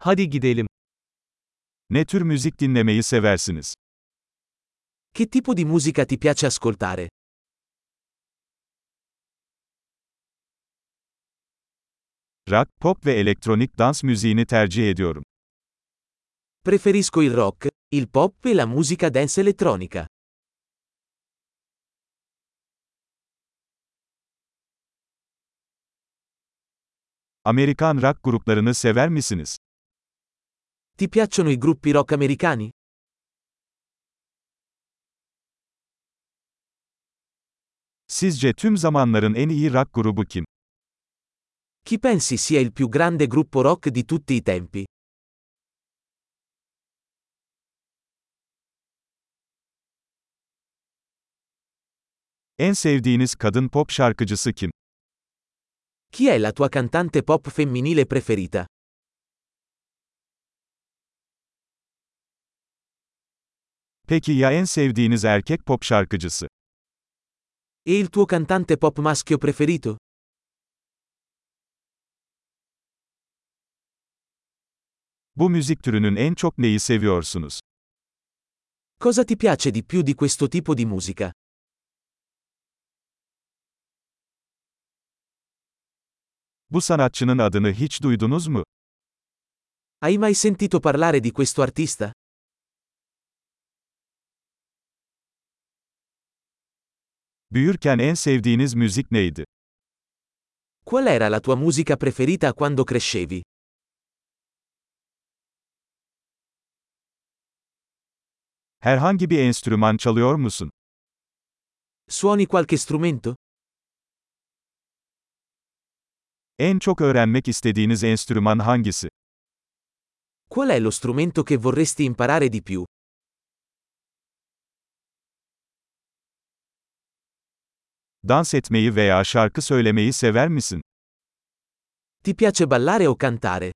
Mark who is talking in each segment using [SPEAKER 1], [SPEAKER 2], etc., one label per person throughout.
[SPEAKER 1] Hadi gidelim.
[SPEAKER 2] Ne tür müzik dinlemeyi seversiniz?
[SPEAKER 3] Che tipo di musica ti piace ascoltare?
[SPEAKER 2] Rock, pop ve elektronik dans müziğini tercih ediyorum.
[SPEAKER 3] Preferisco il rock, il pop e la musica dance elettronica.
[SPEAKER 2] Amerikan rock gruplarını sever misiniz?
[SPEAKER 3] Ti piacciono i gruppi rock americani?
[SPEAKER 2] Sizce tüm zamanların en iyi rock grubu kim?
[SPEAKER 3] Chi pensi sia il più grande gruppo rock di tutti i tempi?
[SPEAKER 2] En sevdiğiniz kadın pop şarkıcısı kim?
[SPEAKER 3] Chi è la tua cantante pop femminile preferita?
[SPEAKER 2] Peki ya en sevdiğiniz erkek pop şarkıcısı?
[SPEAKER 3] E il tuo cantante pop maschio preferito?
[SPEAKER 2] Bu müzik türünün en çok neyi seviyorsunuz?
[SPEAKER 3] Cosa ti piace di più di questo tipo di musica?
[SPEAKER 2] Bu sanatçının adını hiç duydunuz mu?
[SPEAKER 3] Hai mai sentito parlare di questo artista?
[SPEAKER 2] Büyürken en sevdiğiniz müzik neydi?
[SPEAKER 3] Qual era la tua musica preferita quando crescevi?
[SPEAKER 2] Herhangi bir enstrüman çalıyor musun?
[SPEAKER 3] Suoni qualche strumento?
[SPEAKER 2] En çok öğrenmek istediğiniz enstrüman hangisi?
[SPEAKER 3] Qual è lo strumento che vorresti imparare di più?
[SPEAKER 2] Dans etmeyi veya şarkı söylemeyi sever misin?
[SPEAKER 3] Ti piace ballare o cantare?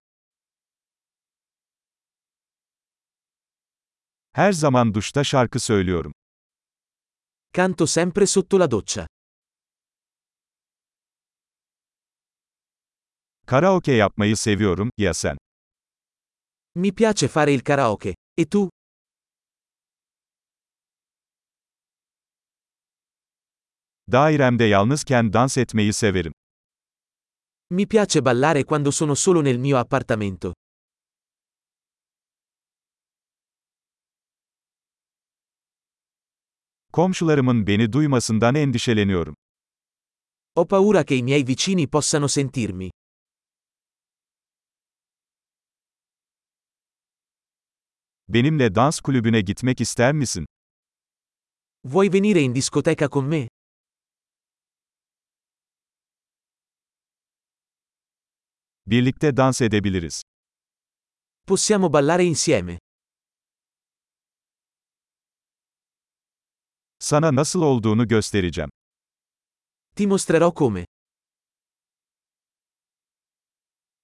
[SPEAKER 2] Her zaman duşta şarkı söylüyorum.
[SPEAKER 3] Canto sempre sotto la doccia.
[SPEAKER 2] Karaoke yapmayı seviyorum, ya sen?
[SPEAKER 3] Mi piace fare il karaoke. E tu?
[SPEAKER 2] Dairemde yalnızken dans etmeyi severim.
[SPEAKER 3] Mi piace ballare quando sono solo nel mio appartamento.
[SPEAKER 2] Komşularımın beni duymasından endişeleniyorum.
[SPEAKER 3] Ho paura che i miei vicini possano sentirmi.
[SPEAKER 2] Benimle dans kulübüne gitmek ister misin?
[SPEAKER 3] Vuoi venire in discoteca con me?
[SPEAKER 2] Birlikte dans edebiliriz.
[SPEAKER 3] Possiamo ballare insieme.
[SPEAKER 2] Sana nasıl olduğunu göstereceğim.
[SPEAKER 3] Ti mostrerò come.